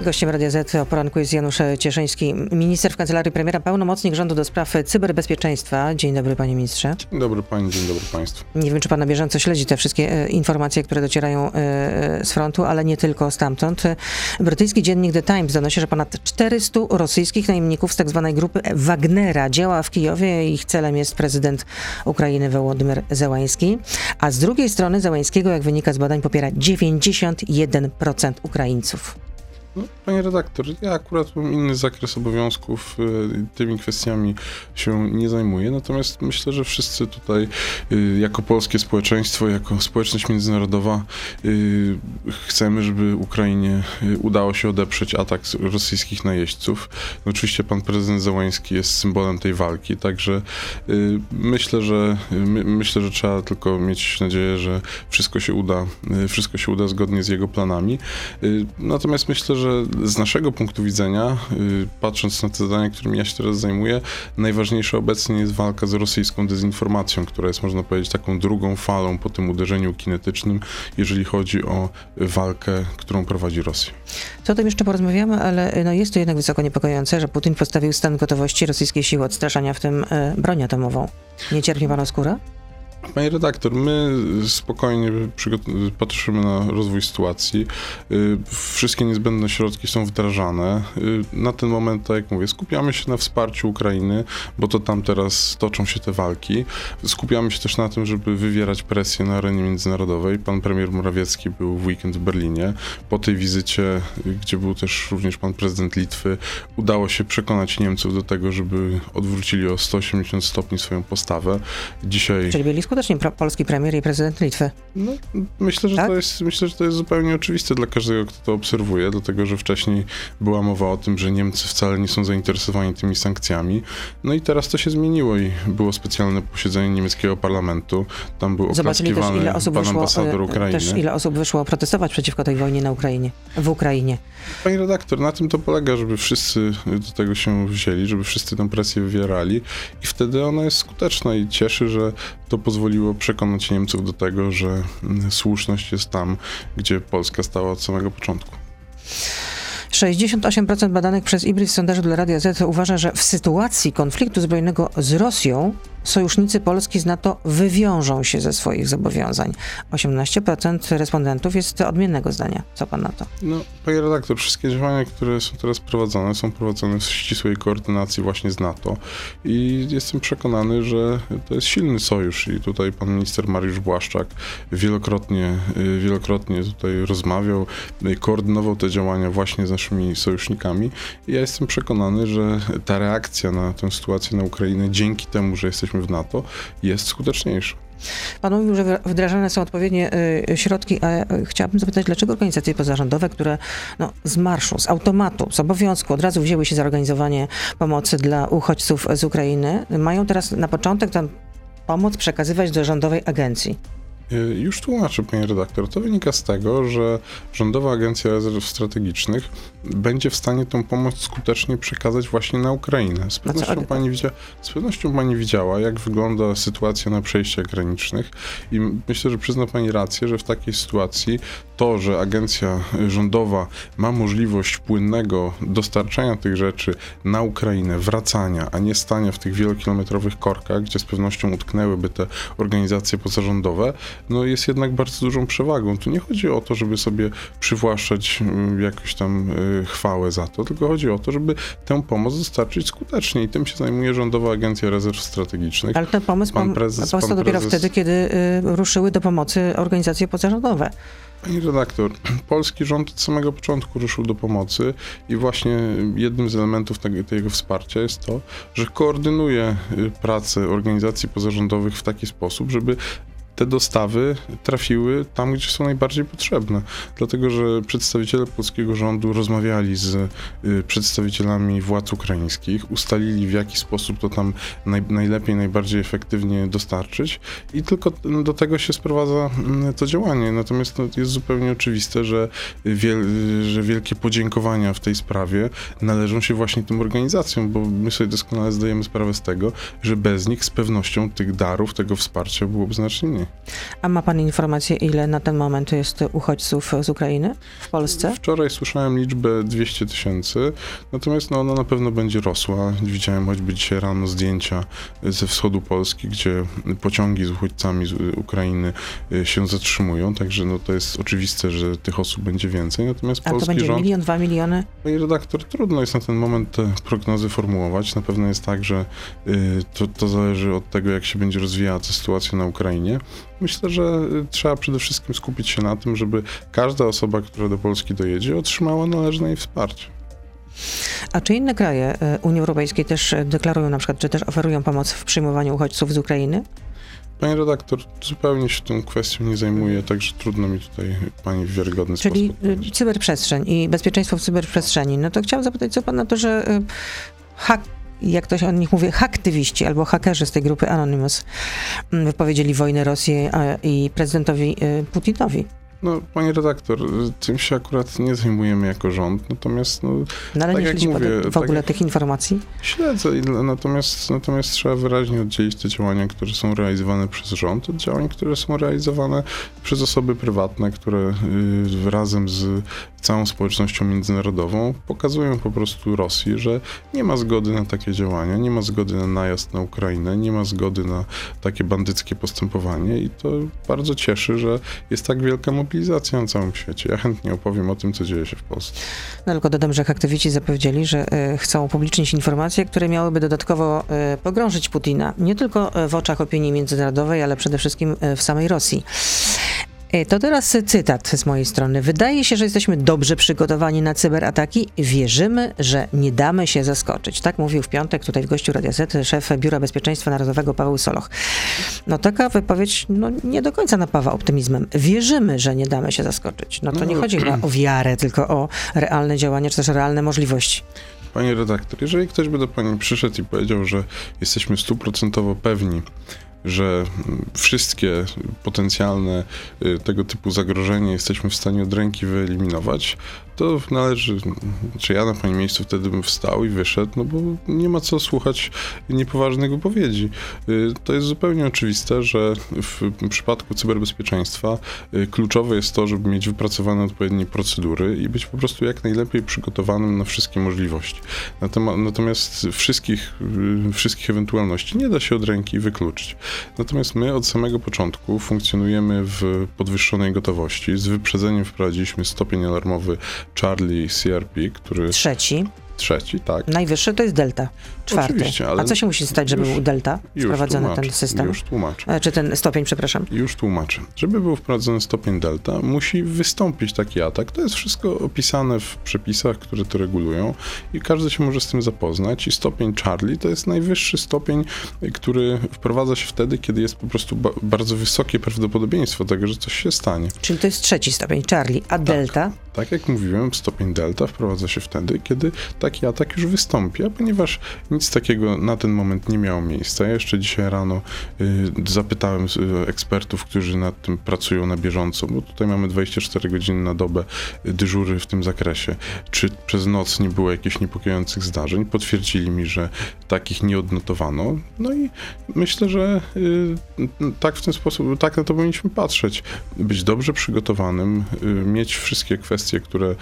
Gościem Radia Z o poranku jest Janusz Cieszyński, minister w kancelarii premiera, pełnomocnik rządu do spraw cyberbezpieczeństwa. Dzień dobry, panie ministrze. Dzień dobry pani, dzień dobry państwu. Nie wiem, czy pan na bieżąco śledzi te wszystkie e, informacje, które docierają e, z frontu, ale nie tylko stamtąd. Brytyjski dziennik The Times donosi, że ponad 400 rosyjskich najemników z tzw. grupy Wagnera działa w Kijowie. Ich celem jest prezydent Ukrainy Wołodymyr Zełański. A z drugiej strony Zełańskiego, jak wynika z badań, popiera 91% Ukraińców. No, panie redaktor, ja akurat mam inny zakres obowiązków, y, tymi kwestiami się nie zajmuję, natomiast myślę, że wszyscy tutaj y, jako polskie społeczeństwo, jako społeczność międzynarodowa y, chcemy, żeby Ukrainie udało się odeprzeć atak rosyjskich najeźdźców. No, oczywiście pan prezydent Załański jest symbolem tej walki, także myślę, że myślę, że trzeba tylko mieć nadzieję, że wszystko się uda, wszystko się uda zgodnie z jego planami. Natomiast myślę, że że z naszego punktu widzenia, y, patrząc na te zadania, którymi ja się teraz zajmuję, najważniejsza obecnie jest walka z rosyjską dezinformacją, która jest, można powiedzieć, taką drugą falą po tym uderzeniu kinetycznym, jeżeli chodzi o walkę, którą prowadzi Rosja. To o tym jeszcze porozmawiamy, ale no jest to jednak wysoko niepokojące, że Putin postawił stan gotowości rosyjskiej siły odstraszania, w tym e, broń atomową. Nie cierpi pana skóra? Panie redaktor, my spokojnie patrzymy na rozwój sytuacji. Y, wszystkie niezbędne środki są wdrażane. Y, na ten moment, tak jak mówię, skupiamy się na wsparciu Ukrainy, bo to tam teraz toczą się te walki. Skupiamy się też na tym, żeby wywierać presję na arenie międzynarodowej. Pan premier Morawiecki był w weekend w Berlinie. Po tej wizycie, gdzie był też również pan prezydent Litwy, udało się przekonać Niemców do tego, żeby odwrócili o 180 stopni swoją postawę. Dzisiaj... Czyli byli skutecznie polski premier i prezydent Litwy. No, myślę, że tak? to jest, myślę, że to jest zupełnie oczywiste dla każdego, kto to obserwuje, dlatego że wcześniej była mowa o tym, że Niemcy wcale nie są zainteresowani tymi sankcjami. No i teraz to się zmieniło i było specjalne posiedzenie niemieckiego parlamentu. Tam był Zobaczyli też, ile osób pan wyszło, ambasador e, Ukrainy. Też ile osób wyszło protestować przeciwko tej wojnie na Ukrainie, w Ukrainie. Panie redaktor, na tym to polega, żeby wszyscy do tego się wzięli, żeby wszyscy tę presję wywierali i wtedy ona jest skuteczna i cieszy, że to pozwoliło przekonać Niemców do tego, że słuszność jest tam, gdzie Polska stała od samego początku. 68% badanych przez IBRIS w sondażu dla Radia Z uważa, że w sytuacji konfliktu zbrojnego z Rosją sojusznicy Polski z NATO wywiążą się ze swoich zobowiązań. 18% respondentów jest odmiennego zdania. Co pan na to? No, panie redaktor, wszystkie działania, które są teraz prowadzone, są prowadzone w ścisłej koordynacji właśnie z NATO i jestem przekonany, że to jest silny sojusz i tutaj pan minister Mariusz Błaszczak wielokrotnie, y, wielokrotnie tutaj rozmawiał, y, koordynował te działania właśnie z naszymi sojusznikami i ja jestem przekonany, że ta reakcja na tę sytuację na Ukrainę dzięki temu, że jesteśmy w NATO, jest skuteczniejsza. Pan mówił, że wdrażane są odpowiednie y, środki, a y, chciałabym zapytać, dlaczego organizacje pozarządowe, które no, z marszu, z automatu, z obowiązku od razu wzięły się za organizowanie pomocy dla uchodźców z Ukrainy, mają teraz na początek tę pomoc przekazywać do rządowej agencji? Y, już tłumaczę, panie redaktor. To wynika z tego, że Rządowa Agencja Rezerw Strategicznych będzie w stanie tą pomoc skutecznie przekazać właśnie na Ukrainę. Z pewnością, pani, widzia, z pewnością pani widziała, jak wygląda sytuacja na przejściach granicznych i myślę, że przyzna pani rację, że w takiej sytuacji to, że agencja rządowa ma możliwość płynnego dostarczania tych rzeczy na Ukrainę, wracania, a nie stania w tych wielokilometrowych korkach, gdzie z pewnością utknęłyby te organizacje pozarządowe, no jest jednak bardzo dużą przewagą. Tu nie chodzi o to, żeby sobie przywłaszczać mm, jakąś tam y, chwałę za to, tylko chodzi o to, żeby tę pomoc dostarczyć skutecznie i tym się zajmuje Rządowa Agencja Rezerw Strategicznych. Ale ten pomysł pan prezes, powstał pan dopiero wtedy, kiedy y, ruszyły do pomocy organizacje pozarządowe. Pani redaktor, polski rząd od samego początku ruszył do pomocy i właśnie jednym z elementów tego, wsparcia jest to, że koordynuje y, pracę organizacji pozarządowych w taki sposób, żeby te dostawy trafiły tam, gdzie są najbardziej potrzebne. Dlatego, że przedstawiciele polskiego rządu rozmawiali z y, przedstawicielami władz ukraińskich, ustalili w jaki sposób to tam naj, najlepiej, najbardziej efektywnie dostarczyć i tylko do tego się sprowadza mm, to działanie. Natomiast no, jest zupełnie oczywiste, że, wiel, że wielkie podziękowania w tej sprawie należą się właśnie tym organizacjom, bo my sobie doskonale zdajemy sprawę z tego, że bez nich z pewnością tych darów, tego wsparcia byłoby znacznie mniej. A ma pan informację, ile na ten moment jest uchodźców z Ukrainy w Polsce? Wczoraj słyszałem liczbę 200 tysięcy, natomiast no, ona na pewno będzie rosła. Widziałem choćby dzisiaj rano zdjęcia ze wschodu Polski, gdzie pociągi z uchodźcami z Ukrainy y, się zatrzymują, także no, to jest oczywiste, że tych osób będzie więcej. Natomiast A to będzie rząd... milion, dwa miliony? Panie redaktor, trudno jest na ten moment te prognozy formułować. Na pewno jest tak, że y, to, to zależy od tego, jak się będzie rozwijała ta sytuacja na Ukrainie. Myślę, że trzeba przede wszystkim skupić się na tym, żeby każda osoba, która do Polski dojedzie, otrzymała należne jej wsparcie. A czy inne kraje e, Unii Europejskiej też e, deklarują na przykład, czy też oferują pomoc w przyjmowaniu uchodźców z Ukrainy? Panie redaktor, zupełnie się tą kwestią nie zajmuję, także trudno mi tutaj pani w wiarygodny Czyli sposób y, odpowiedzieć. cyberprzestrzeń i bezpieczeństwo w cyberprzestrzeni. No to chciałam zapytać, co pan na to, że hak, jak to się o nich mówi, haktywiści albo hakerzy z tej grupy Anonymous mm, wypowiedzieli wojnę Rosji i prezydentowi y, Putinowi. No, panie redaktor, tym się akurat nie zajmujemy jako rząd, natomiast no, No ale Tak nie śledzi mówię, w tak ogóle jak- tych informacji? Śledzę, natomiast, natomiast trzeba wyraźnie oddzielić te działania, które są realizowane przez rząd, od działań, które są realizowane przez osoby prywatne, które y, razem z całą społecznością międzynarodową pokazują po prostu Rosji, że nie ma zgody na takie działania, nie ma zgody na najazd na Ukrainę, nie ma zgody na takie bandyckie postępowanie i to bardzo cieszy, że jest tak wielka mobilizacja na całym świecie. Ja chętnie opowiem o tym, co dzieje się w Polsce. No tylko dodam, że aktywiści zapowiedzieli, że y, chcą upublicznić informacje, które miałyby dodatkowo y, pogrążyć Putina. Nie tylko y, w oczach opinii międzynarodowej, ale przede wszystkim w samej Rosji. Y, To teraz cytat z mojej strony. Wydaje się, że jesteśmy dobrze przygotowani na cyberataki. Wierzymy, że nie damy się zaskoczyć. Tak mówił w piątek tutaj w gościu Radia Z szef Biura Bezpieczeństwa Narodowego Paweł Soloch. No taka wypowiedź no, nie do końca napawa optymizmem. Wierzymy, że nie damy się zaskoczyć. No to nie No. chodzi chyba o wiarę, tylko o realne działania, czy też realne możliwości. Panie redaktor, jeżeli ktoś by do pani przyszedł i powiedział, że jesteśmy stuprocentowo pewni, że wszystkie potencjalne y, tego typu zagrożenia jesteśmy w stanie od ręki wyeliminować, to należy, czy ja na pani miejscu wtedy bym wstał i wyszedł, no bo nie ma co słuchać niepoważnych wypowiedzi. Y, To jest zupełnie oczywiste, że w przypadku cyberbezpieczeństwa y, kluczowe jest to, żeby mieć wypracowane odpowiednie procedury i być po prostu jak najlepiej przygotowanym na wszystkie możliwości. Natomiast wszystkich, y, wszystkich ewentualności nie da się od ręki wykluczyć. Natomiast my od samego początku funkcjonujemy w podwyższonej gotowości. Z wyprzedzeniem wprowadziliśmy stopień alarmowy Charlie CRP, który Trzeci, trzeci, tak. najwyższy to jest Delta. Czwarty. Oczywiście, ale A co się musi stać, żeby już- był Delta wprowadzony tłumaczę, ten system? Już tłumaczę. E, Czy ten stopień, przepraszam. Już tłumaczę. Żeby był wprowadzony stopień delta, musi wystąpić taki atak. To jest wszystko opisane w przepisach, które to regulują i każdy się może z tym zapoznać. I stopień Charlie to jest najwyższy stopień, który wprowadza się wtedy, kiedy jest po prostu ba- bardzo wysokie prawdopodobieństwo tego, że coś się stanie. Czyli to jest trzeci stopień, Charlie, a Delta? Tak jak mówiłem, stopień delta wprowadza się wtedy, kiedy taki atak już wystąpi, a ponieważ nic takiego na ten moment nie miało miejsca, ja jeszcze dzisiaj rano y, zapytałem y, ekspertów, którzy nad tym pracują na bieżąco, bo tutaj mamy 24 godziny na dobę y, dyżury w tym zakresie, czy przez noc nie było jakichś niepokojących zdarzeń. Potwierdzili mi, że takich nie odnotowano. No i myślę, że tak w ten sposób, tak na to powinniśmy patrzeć. Być dobrze przygotowanym, mieć wszystkie kwestie, które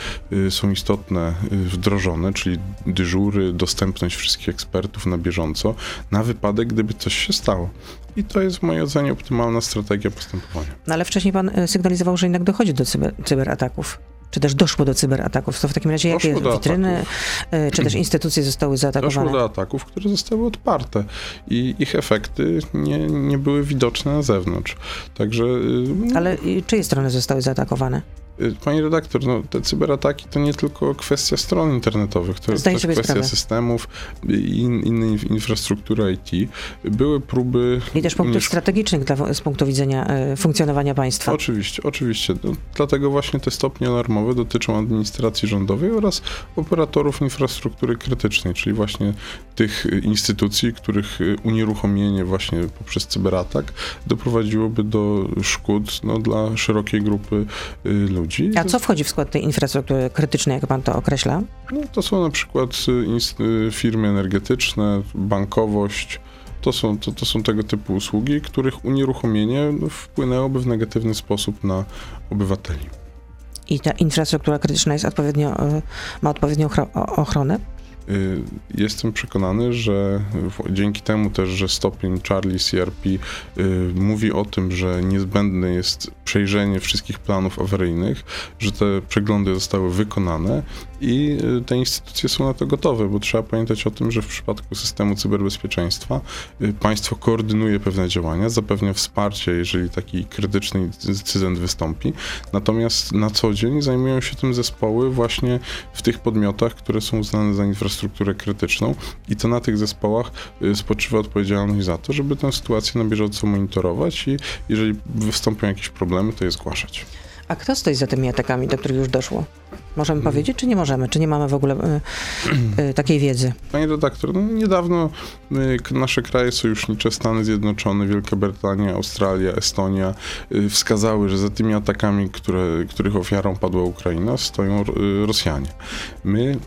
są istotne, wdrożone, czyli dyżury, dostępność wszystkich ekspertów na bieżąco, na wypadek, gdyby coś się stało. I to jest w mojej ocenie optymalna strategia postępowania. No ale wcześniej pan e, sygnalizował, że jednak dochodzi do cyber, cyberataków. Czy też doszło do cyberataków? To w takim razie jakie Doszło witryny, ataków. e, czy też instytucje zostały zaatakowane? Doszło do ataków, które zostały odparte i ich efekty nie, nie były widoczne na zewnątrz. Także y, Ale czyje strony zostały zaatakowane? Y, Pani redaktor, no, te cyberataki to nie tylko kwestia stron internetowych, to jest Zdaję kwestia sprawę. systemów i in, innej inf- infrastruktury IT. Były próby... I też punktów umiesz- strategicznych dla, z punktu widzenia e, funkcjonowania państwa. Oczywiście, oczywiście. No, dlatego właśnie te stopnie alarmowe dotyczą administracji rządowej oraz operatorów infrastruktury krytycznej, czyli właśnie tych y, instytucji, których y, unieruchomienie właśnie poprzez cyberatak doprowadziłoby do szkód no, dla szerokiej grupy y, ludzi. A co wchodzi w skład tej infrastruktury krytycznej, jak pan to określa? No, to są na przykład y, y, firmy energetyczne, bankowość. to, są, to, to są tego typu usługi, których unieruchomienie no, wpłynęłoby w negatywny sposób na obywateli. I ta infrastruktura krytyczna jest odpowiednio, y, ma odpowiednią ochronę? Y, jestem przekonany, że dzięki temu też, że stopień Charlie CRP y, mówi o tym, że niezbędne jest przejrzenie wszystkich planów awaryjnych, że te przeglądy zostały wykonane i y, te instytucje są na to gotowe, bo trzeba pamiętać o tym, że w przypadku systemu cyberbezpieczeństwa państwo koordynuje pewne działania, zapewnia wsparcie, jeżeli taki krytyczny incydent wystąpi. Natomiast na co dzień zajmują się tym zespoły właśnie w tych podmiotach, które są uznane za infrastrukturę infrastrukturę krytyczną i to na tych zespołach y, spoczywa odpowiedzialność za to, żeby tę sytuację na bieżąco monitorować i jeżeli wystąpią jakieś problemy, to je zgłaszać. A kto stoi za tymi atakami, do których już doszło? Możemy hmm. powiedzieć, czy nie możemy? Czy nie mamy w ogóle y, y, takiej wiedzy? Panie redaktor, no niedawno y, nasze kraje sojusznicze, Stany Zjednoczone, Wielka Brytania, Australia, Estonia y, wskazały, że za tymi atakami, które, których ofiarą padła Ukraina, stoją y, Rosjanie. My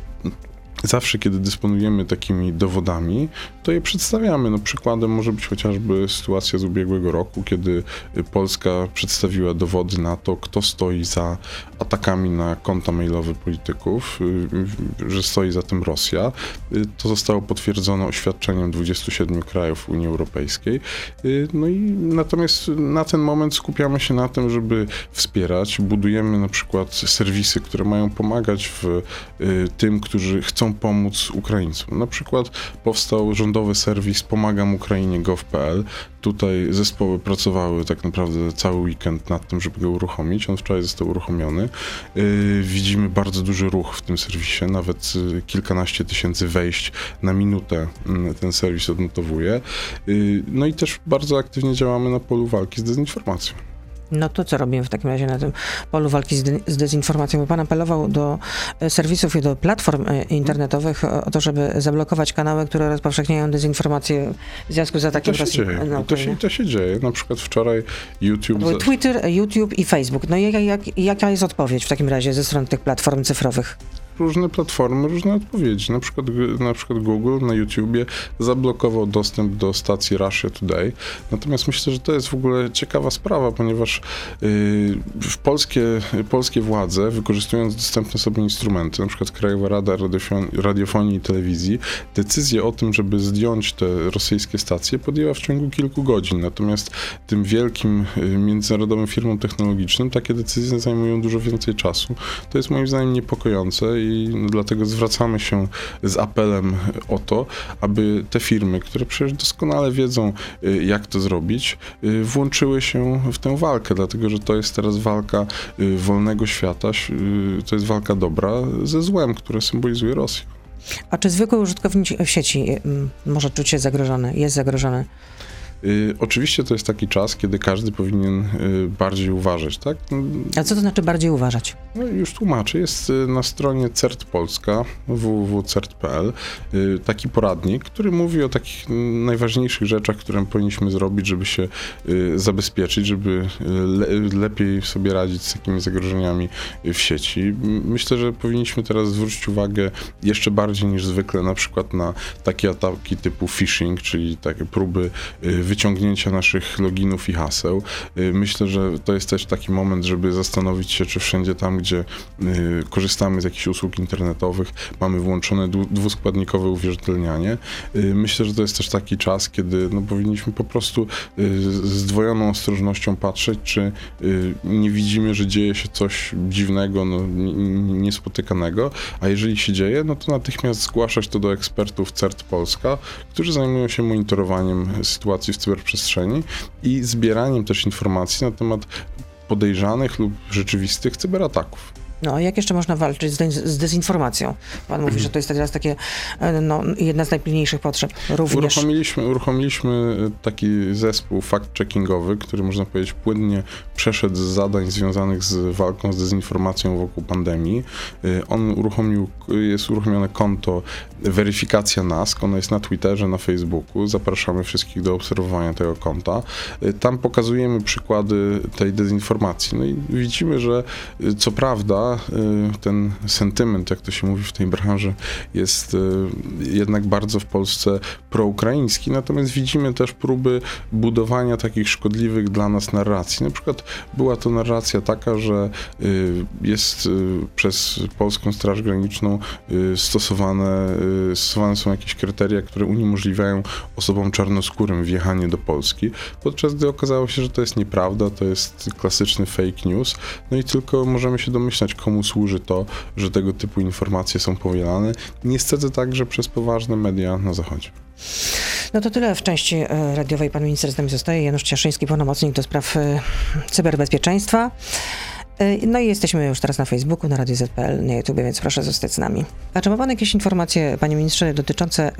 zawsze, kiedy dysponujemy takimi dowodami, to je przedstawiamy. No, przykładem może być chociażby sytuacja z ubiegłego roku, kiedy Polska przedstawiła dowody na to, kto stoi za atakami na konta mailowe polityków, y, że stoi za tym Rosja. Y, to zostało potwierdzone oświadczeniem 27 krajów Unii Europejskiej. Y, no i natomiast na ten moment skupiamy się na tym, żeby wspierać. Budujemy na przykład serwisy, które mają pomagać w tym, którzy chcą pomóc Ukraińcom. Na przykład powstał rządowy serwis Pomagam Ukrainie gov.pl. Tutaj zespoły pracowały tak naprawdę cały weekend nad tym, żeby go uruchomić. On wczoraj został uruchomiony. Yy, widzimy bardzo duży ruch w tym serwisie, nawet yy, kilkanaście tysięcy wejść na minutę yy, ten serwis odnotowuje. Yy, no i też bardzo aktywnie działamy na polu walki z dezinformacją. No to co robimy w takim razie na tym polu walki z, de z dezinformacją? Pan apelował do e, serwisów i do platform e, internetowych o to, żeby zablokować kanały, które rozpowszechniają dezinformacje w związku z atakiem to się Dzieje. to, się, to się dzieje. Na przykład wczoraj YouTube... Twitter, YouTube i Facebook. No jak, jak, jaka jest odpowiedź w takim razie ze strony tych platform cyfrowych? Różne platformy, różne odpowiedzi. Na przykład, na przykład Google na YouTubie zablokował dostęp do stacji Russia Today. Natomiast myślę, że to jest w ogóle ciekawa sprawa, ponieważ yy, polskie, polskie władze, wykorzystując dostępne sobie instrumenty, na przykład Krajowa Rada Radiofonii i Telewizji, decyzję o tym, żeby zdjąć te rosyjskie stacje podjęła w ciągu kilku godzin. Natomiast tym wielkim y, międzynarodowym firmom technologicznym takie decyzje zajmują dużo więcej czasu. To jest moim zdaniem niepokojące i dlatego zwracamy się z apelem o to, aby te firmy, które przecież doskonale wiedzą, y, jak to zrobić, y, włączyły się w tę walkę, dlatego że to jest teraz walka y, wolnego świata, to jest walka dobra ze złem, które symbolizuje Rosję. A czy zwykły użytkownik sieci może czuć się zagrożony, jest zagrożony? Y, oczywiście to jest taki czas, kiedy każdy powinien y, bardziej uważać, tak? A co to znaczy bardziej uważać? No już tłumaczę. Jest y, na stronie CERT Polska, www.cert.pl, taki poradnik, który mówi o takich najważniejszych rzeczach, które powinniśmy zrobić, żeby się zabezpieczyć, żeby le lepiej sobie radzić z takimi zagrożeniami w sieci. Myślę, że powinniśmy teraz zwrócić uwagę jeszcze bardziej niż zwykle na przykład na takie ataki typu phishing, czyli takie próby wyciągnięcia naszych loginów i haseł. Y, myślę, że to jest też taki moment, żeby zastanowić się, czy wszędzie tam, gdzie y, korzystamy z jakichś usług internetowych, mamy włączone dwuskładnikowe uwierzytelnianie. Y, myślę, że to jest też taki czas, kiedy no, powinniśmy po prostu z dwojoną ostrożnością patrzeć, czy nie widzimy, że dzieje się coś dziwnego, no, niespotykanego, a jeżeli się dzieje, no to natychmiast zgłaszać to do ekspertów CERT Polska, którzy zajmują się monitorowaniem sytuacji w cyberprzestrzeni i zbieraniem też informacji na temat podejrzanych lub rzeczywistych cyberataków. No, jak jeszcze można walczyć z, z dezinformacją? Pan mówi, że to jest teraz takie, e, no, jedna z najpilniejszych potrzeb również. Uruchomiliśmy, uruchomiliśmy taki zespół fact-checkingowy, który można powiedzieć płynnie przeszedł z zadań związanych z walką z dezinformacją wokół pandemii. E, on uruchomił, jest uruchomione konto weryfikacja NASK, ono jest na Twitterze, na Facebooku. Zapraszamy wszystkich do obserwowania tego konta. E, tam pokazujemy przykłady tej dezinformacji. No i widzimy, że co prawda y, ten sentyment, jak to się mówi w tej branży, jest y, jednak bardzo w Polsce proukraiński, natomiast widzimy też próby budowania takich szkodliwych dla nas narracji. Na przykład była to narracja taka, że y, jest przez Polską Straż Graniczną stosowane, stosowane są jakieś kryteria, które uniemożliwiają osobom czarnoskórym wjechanie do Polski, podczas gdy okazało się, że to jest nieprawda, to jest klasyczny fake news, no i tylko możemy się domyślać, komu służy to, że tego typu informacje są powielane. Niestety także przez poważne media na Zachodzie. No to tyle w części e, radiowej. Pan minister z nami zostaje. Janusz Ciaszyński, pełnomocnik do spraw e, cyberbezpieczeństwa. E, no i jesteśmy już teraz na Facebooku, na Radio ZPL, na YouTube, więc proszę zostać z nami. A czy ma Pan jakieś informacje, Panie Ministrze, dotyczące...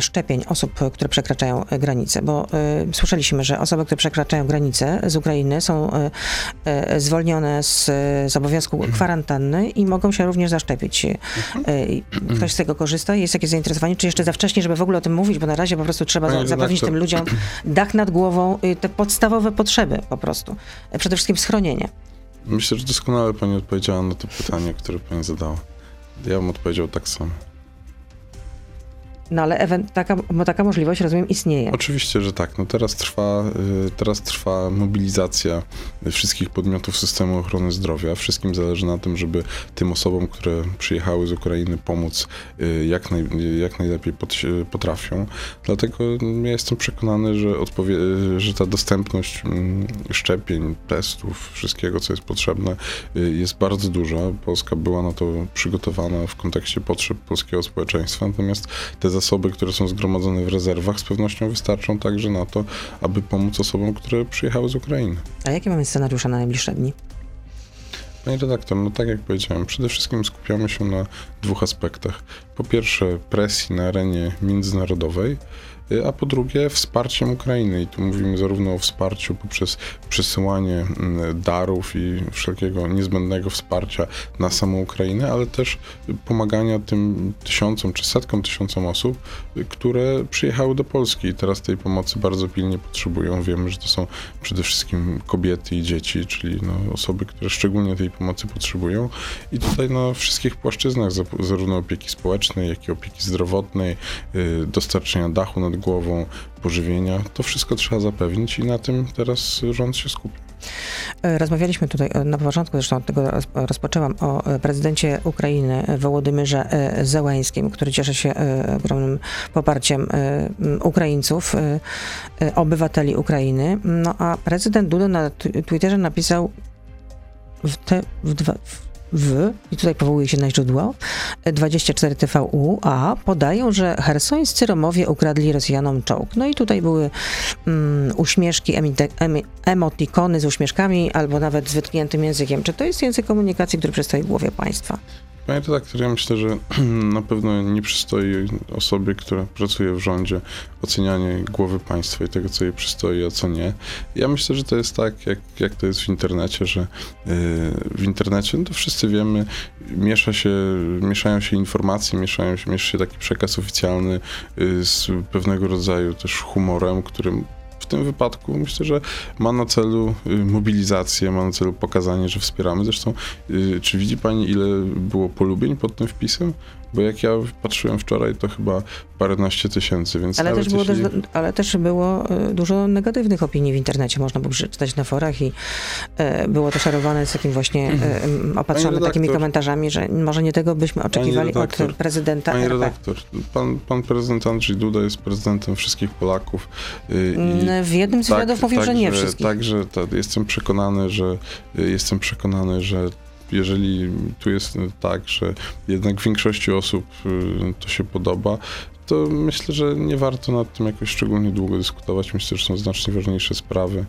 szczepień osób, które przekraczają granicę, bo y, słyszeliśmy, że osoby, które przekraczają granicę z Ukrainy są y, y, zwolnione z, z obowiązku mhm. kwarantanny i mogą się również zaszczepić. Mhm. Ktoś z tego korzysta? Jest jakieś zainteresowanie? Czy jeszcze za wcześnie, żeby w ogóle o tym mówić, bo na razie po prostu trzeba Panie zapewnić tym ludziom dach nad głową, te podstawowe potrzeby po prostu. Przede wszystkim schronienie. Myślę, że doskonale Pani odpowiedziała na to pytanie, które Pani zadała. Ja bym odpowiedział tak samo. No ale taka, bo taka możliwość, rozumiem, istnieje. Oczywiście, że tak. No teraz trwa, y, teraz trwa mobilizacja wszystkich podmiotów systemu ochrony zdrowia. Wszystkim zależy na tym, żeby tym osobom, które przyjechały z Ukrainy pomóc y, jak, naj, jak najlepiej potrafią. Dlatego ja jestem przekonany, że, że ta dostępność mm, szczepień, testów, wszystkiego, co jest potrzebne, y, jest bardzo duża. Polska była na to przygotowana w kontekście potrzeb polskiego społeczeństwa, natomiast te zasoby, które są zgromadzone w rezerwach, z pewnością wystarczą także na to, aby pomóc osobom, które przyjechały z Ukrainy. A jakie mamy scenariusze na najbliższe dni? Panie redaktor, no tak jak powiedziałem, przede wszystkim skupiamy się na dwóch aspektach. Po pierwsze, presji na arenie międzynarodowej, a po drugie wsparciem Ukrainy. I tu mówimy zarówno o wsparciu poprzez przesyłanie mm, darów i wszelkiego niezbędnego wsparcia na samą Ukrainę, ale też pomagania tym tysiącom czy setkom tysiącom osób, które przyjechały do Polski i teraz tej pomocy bardzo pilnie potrzebują. Wiemy, że to są przede wszystkim kobiety i dzieci, czyli no, osoby, które szczególnie tej pomocy potrzebują. I tutaj na wszystkich płaszczyznach, zarówno opieki społecznej, jak i opieki zdrowotnej, y, dostarczenia dachu nad głową, pożywienia. To wszystko trzeba zapewnić i na tym teraz rząd się skupi. E, rozmawialiśmy tutaj e, na początku, zresztą od tego rozpoczęłam, o e, prezydencie Ukrainy Wołodymyrze Zełańskim, który cieszy się ogromnym poparciem Ukraińców, obywateli Ukrainy. No a prezydent Duda na Twitterze napisał w te, w dwa, w w, i tutaj powołuje się na źródło, 24 TVU, a podają, że hersońscy Romowie ukradli Rosjanom czołg. No i tutaj były mm, uśmieszki, emotikony z uśmieszkami, albo nawet z wytkniętym językiem. Czy to jest język komunikacji, który przystoi głowie państwa? Panie redaktor, ja myślę, że na pewno nie przystoi osobie, która pracuje w rządzie, ocenianie głowy państwa i tego, co jej przystoi, a co nie. Ja myślę, że to jest tak, jak, jak to jest w internecie, że yy, w internecie, no to wszyscy wiemy, miesza się, mieszają się informacje, mieszają się, miesza się taki przekaz oficjalny yy, z pewnego rodzaju też humorem, którym w tym wypadku myślę, że ma na celu y, mobilizację, ma na celu pokazanie, że wspieramy. Zresztą, y, czy widzi Pani, ile było polubień pod tym wpisem? Bo jak ja patrzyłem wczoraj, to chyba paręnaście tysięcy, więc ale też, było jeśli... też, ale też było e, dużo negatywnych opinii w internecie, można było przeczytać na forach i e, było to szarowane z takim właśnie e, opatrzone takimi komentarzami, że może nie tego byśmy oczekiwali od prezydenta Panie RP. redaktor, pan, pan prezydent Andrzej Duda jest prezydentem wszystkich Polaków. Y, mm, w jednym z wywiadów tak, mówił, tak, że nie wszystkich. Także tak, jestem przekonany, że y, jestem przekonany, że jeżeli tu jest tak, że jednak większości osób y, to się podoba, to myślę, że nie warto nad tym jakoś szczególnie długo dyskutować. Myślę, że są znacznie ważniejsze sprawy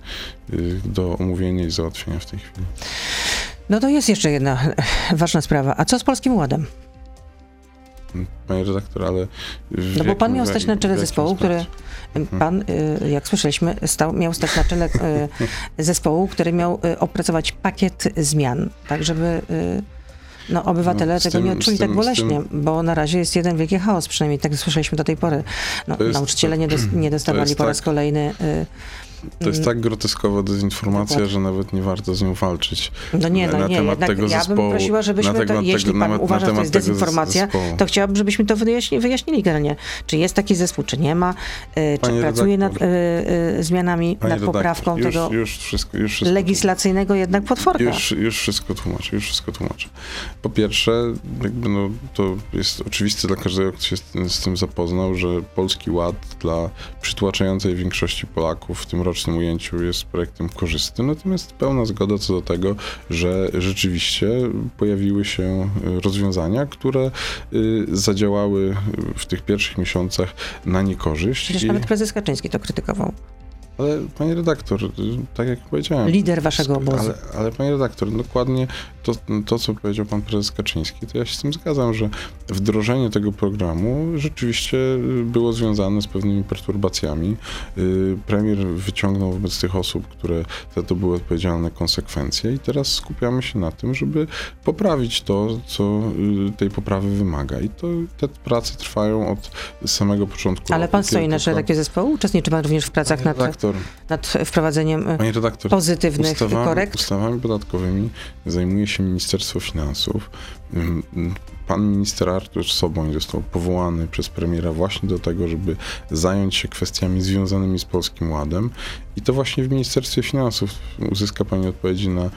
y, do omówienia i załatwienia w tej chwili. No to jest jeszcze jedna ważna sprawa. A co z Polskim Ładem? Panie redaktor, ale... No bo pan miał stać na czele zespołu, który... Mhm. Pan, y, jak słyszeliśmy, stał, miał stać na czele y, zespołu, który miał y, opracować pakiet zmian, tak żeby no, obywatele no, tego tym, nie odczuli tak tym, tak boleśnie, tym... bo na razie jest jeden wielki chaos, przynajmniej tak słyszeliśmy do tej pory. No, nauczyciele nie, dos, nie dostawali po raz tak... kolejny To jest tak groteskowa dezinformacja, Dokładnie. że nawet nie warto z nią walczyć. No nie, no na nie, temat tego ja bym zespołu. prosiła, żebyśmy to, temat jeśli tego- pan na- na uważa, że to jest tego dezinformacja, zespołu. to chciałabym, żebyśmy to wyjaśni, wyjaśnili generalnie. Czy jest taki zespół, czy nie ma, y, czy pracuje nad y, y, zmianami, Panie nad poprawką redaktor, tego już, już wszystko, już wszystko legislacyjnego jednak potworka. Już, już wszystko tłumaczę, już wszystko tłumaczę. Po pierwsze, jakby no, to jest oczywiste dla każdego, kto się z, z tym zapoznał, że Polski Ład dla przytłaczającej większości Polaków w tym rocznym ujęciu jest projektem korzystnym, natomiast pełna zgoda co do tego, że rzeczywiście pojawiły się y, rozwiązania, które y, zadziałały w tych pierwszych miesiącach na niekorzyść. Przecież I- nawet prezes Kaczyński to krytykował. Ale panie redaktor, tak jak powiedziałem. Lider waszego obozu. Ale, ale panie redaktor, dokładnie to, to, co powiedział pan prezes Kaczyński, to ja się z tym zgadzam, że wdrożenie tego programu rzeczywiście było związane z pewnymi perturbacjami. Y, Premier wyciągnął wobec tych osób, które za to były odpowiedzialne konsekwencje i teraz skupiamy się na tym, żeby poprawić to, co y, tej poprawy wymaga. I to te prace trwają od samego początku. Ale roku, pan stoi na czele takiego zespołu? Uczestniczy pan również w pracach nad, redaktor, nad wprowadzeniem y, panie redaktor, pozytywnych Ustawami, korekt? ustawami podatkowymi zajmuje się Ministerstwo Finansów. Pan minister Artur Soboń został powołany przez premiera właśnie do tego, żeby zająć się kwestiami związanymi z Polskim Ładem. I to właśnie w Ministerstwie Finansów uzyska Pani odpowiedzi na y,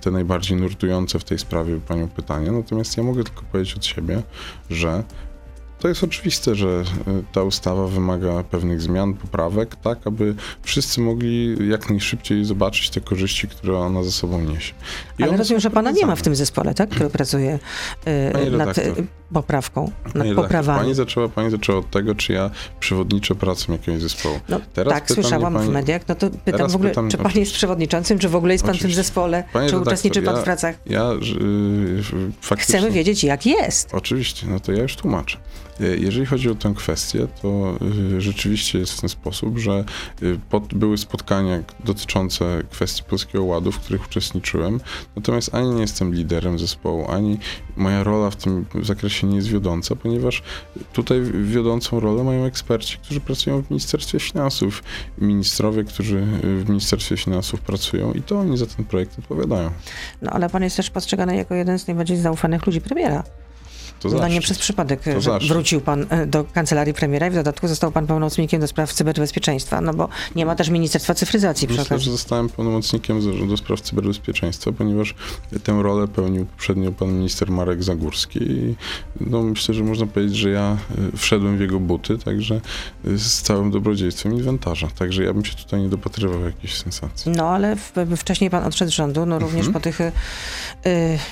te najbardziej nurtujące w tej sprawie Panią pytania. Natomiast ja mogę tylko powiedzieć od siebie, że to jest oczywiste, że y, ta ustawa wymaga pewnych zmian, poprawek, tak aby wszyscy mogli jak najszybciej zobaczyć te korzyści, które ona ze sobą niesie. I Ale rozumiem, że pana nie ma w tym zespole, tak? Który pracuje y, Panie nad y, poprawką, nad Panie redaktor, poprawami. Pani zaczęła, pani zaczęła od tego, czy ja przewodniczę pracą jakiegoś zespołu. No, Teraz tak, słyszałam pani- w mediach. No to pytam w ogóle, pytam- czy pan jest przewodniczącym, czy w ogóle jest pan w tym zespole, Panie czy redaktor, uczestniczy pan ja- w pracach? Ja y, faktycznie... Chcemy wiedzieć, jak jest. Oczywiście, no to ja już tłumaczę. E, Jeżeli chodzi o tę kwestię, to y, rzeczywiście jest w ten sposób, że y, pod, były spotkania dotyczące kwestii Polskiego Ładu, w których uczestniczyłem, natomiast ani nie jestem liderem zespołu, ani moja rola w tym zakresie nie jest wiodąca, ponieważ tutaj wiodącą rolę mają eksperci, którzy pracują w Ministerstwie Finansów, ministrowie, którzy w Ministerstwie Finansów pracują i to oni za ten projekt odpowiadają. No ale pan jest też postrzegany jako jeden z najbardziej zaufanych ludzi premiera. To No nie przez przypadek, wrócił pan e, do kancelarii premiera i w dodatku został pan pełnomocnikiem do spraw cyberbezpieczeństwa, no bo nie ma też Ministerstwa Cyfryzacji Myślę, że zostałem pełnomocnikiem do, do spraw cyberbezpieczeństwa, ponieważ tę rolę pełnił poprzednio pan minister Marek Zagórski i no, myślę, że można powiedzieć, że ja y, wszedłem w jego buty, także y, z całym dobrodziejstwem inwentarza. Także ja bym się tutaj nie dopatrywał jakiejś sensacji. No ale w, wcześniej pan odszedł z rządu, no również Mhm. po tych y,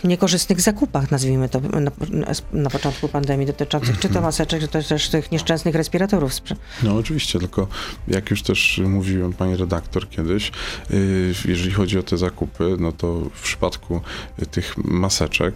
niekorzystnych zakupach, nazwijmy to, na, na, na początku pandemii dotyczących czy to maseczek, czy też tych nieszczęsnych respiratorów. No oczywiście, tylko jak już też mówiłem pani redaktor kiedyś, y, jeżeli chodzi o te zakupy, no to w przypadku tych maseczek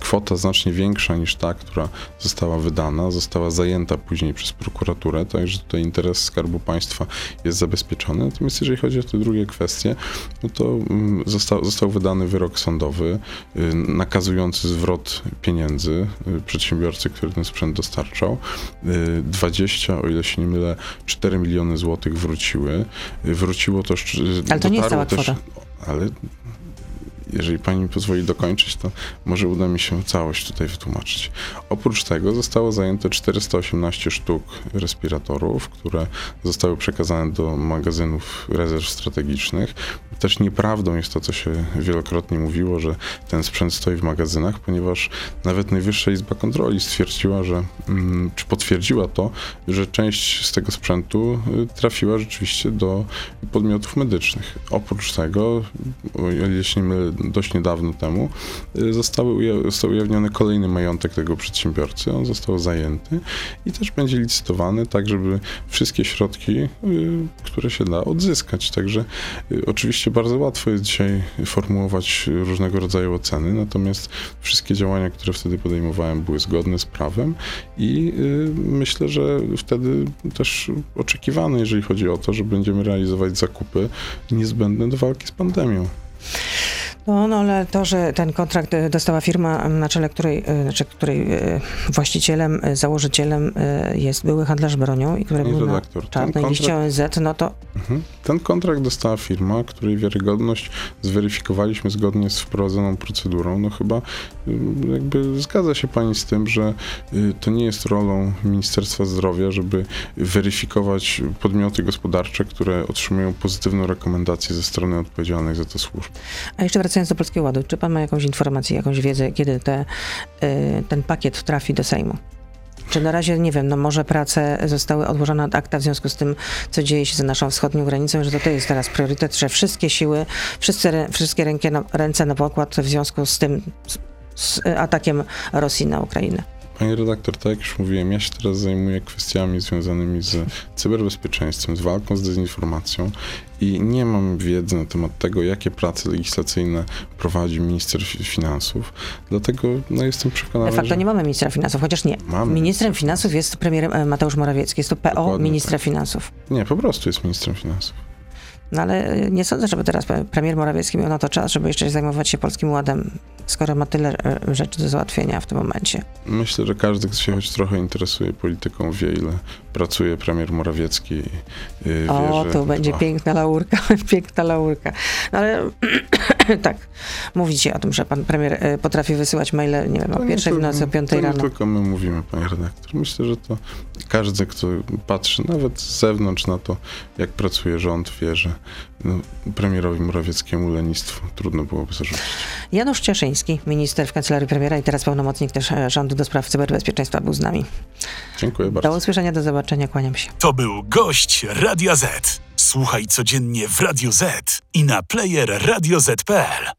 kwota znacznie większa niż ta, która została wydana, została zajęta później przez prokuraturę, także tutaj interes Skarbu Państwa jest zabezpieczony. Natomiast jeżeli chodzi o te drugie kwestie, no to mm, został, został wydany wyrok sądowy y, nakazujący zwrot pieniędzy przedsiębiorcy, który ten sprzęt dostarczał. Y, 20, o ile się nie mylę, 4 miliony złotych wróciły. Y, Wróciło to... szcz- Ale to nie jest cała też, Ale jeżeli pani mi pozwoli dokończyć, to może uda mi się całość tutaj wytłumaczyć. Oprócz tego zostało zajęte 418 sztuk respiratorów, które zostały przekazane do magazynów rezerw strategicznych. Też nieprawdą jest to, co się wielokrotnie mówiło, że ten sprzęt stoi w magazynach, ponieważ nawet Najwyższa Izba Kontroli stwierdziła, że, mm, czy potwierdziła to, że część z tego sprzętu y, trafiła rzeczywiście do podmiotów medycznych. Oprócz tego, nie mylę, dość niedawno temu, y, został ujawniony kolejny majątek tego przedsiębiorcy. On został zajęty i też będzie licytowany, tak żeby wszystkie środki, y, które się da, odzyskać. Także y, oczywiście bardzo łatwo jest dzisiaj formułować różnego rodzaju oceny, natomiast wszystkie działania, które wtedy podejmowałem, były zgodne z prawem i y, myślę, że wtedy też oczekiwane, jeżeli chodzi o to, że będziemy realizować zakupy niezbędne do walki z pandemią. No, no ale to, że ten kontrakt e, dostała firma, na czele której, e, znaczy, której e, właścicielem, założycielem jest były handlarz bronią i który Panie był na redaktor, ten czarnej kontrakt- liście ONZ, no to Mhm. Ten kontrakt dostała firma, której wiarygodność zweryfikowaliśmy zgodnie z wprowadzoną procedurą. No chyba y, jakby zgadza się pani z tym, że y, to nie jest rolą Ministerstwa Zdrowia, żeby weryfikować podmioty gospodarcze, które otrzymują pozytywną rekomendację ze strony odpowiedzialnych za to służb. A jeszcze wracając do Polskiego Ładu, czy pan ma jakąś informację, jakąś wiedzę, kiedy te, y, ten pakiet trafi do Sejmu? Czy na razie, nie wiem, no może prace zostały odłożone od akta w związku z tym, co dzieje się za naszą wschodnią granicą, że to, to jest teraz priorytet, że wszystkie siły, wszyscy, wszystkie ręce na pokład w związku z tym, z atakiem Rosji na Ukrainę. Panie redaktor, tak jak już mówiłem, ja się teraz zajmuję kwestiami związanymi z cyberbezpieczeństwem, z walką z dezinformacją i nie mam wiedzy na temat tego, jakie prace legislacyjne prowadzi minister fi- finansów. Dlatego no, jestem De przekonany, facto że nie mamy ministra finansów, chociaż nie. Mamy. Ministrem finansów jest premierem e, Mateusz Morawiecki, jest to PO Dokładnie ministra tak. finansów. nie, po prostu jest ministrem finansów. No ale y, nie sądzę, żeby teraz premier Morawiecki miał na to czas, żeby jeszcze zajmować się Polskim Ładem, skoro ma tyle e, rzeczy do załatwienia w tym momencie. Myślę, że każdy, kto się choć trochę interesuje polityką, wie, ile pracuje premier Morawiecki. y, O, wie, że tu będzie dba. piękna laurka, piękna laurka. No ale tak, mówicie o tym, że pan premier e, potrafi wysyłać maile, nie wiem, To o pierwszej w nocy, o piątej to nie rano. tylko my mówimy, panie redaktor. Myślę, że to każdy, kto patrzy nawet z zewnątrz na to, jak pracuje rząd, wie, że no, premierowi Morawieckiemu lenistwo trudno byłoby zarzucić. Janusz Cieszyński, minister w kancelarii premiera i teraz pełnomocnik też e, rządu do spraw cyberbezpieczeństwa był z nami. Dziękuję Do bardzo. usłyszenia, do zobaczenia, kłaniam się. To był gość Radia Z. Słuchaj codziennie w Radio Z i na player radioz.pl.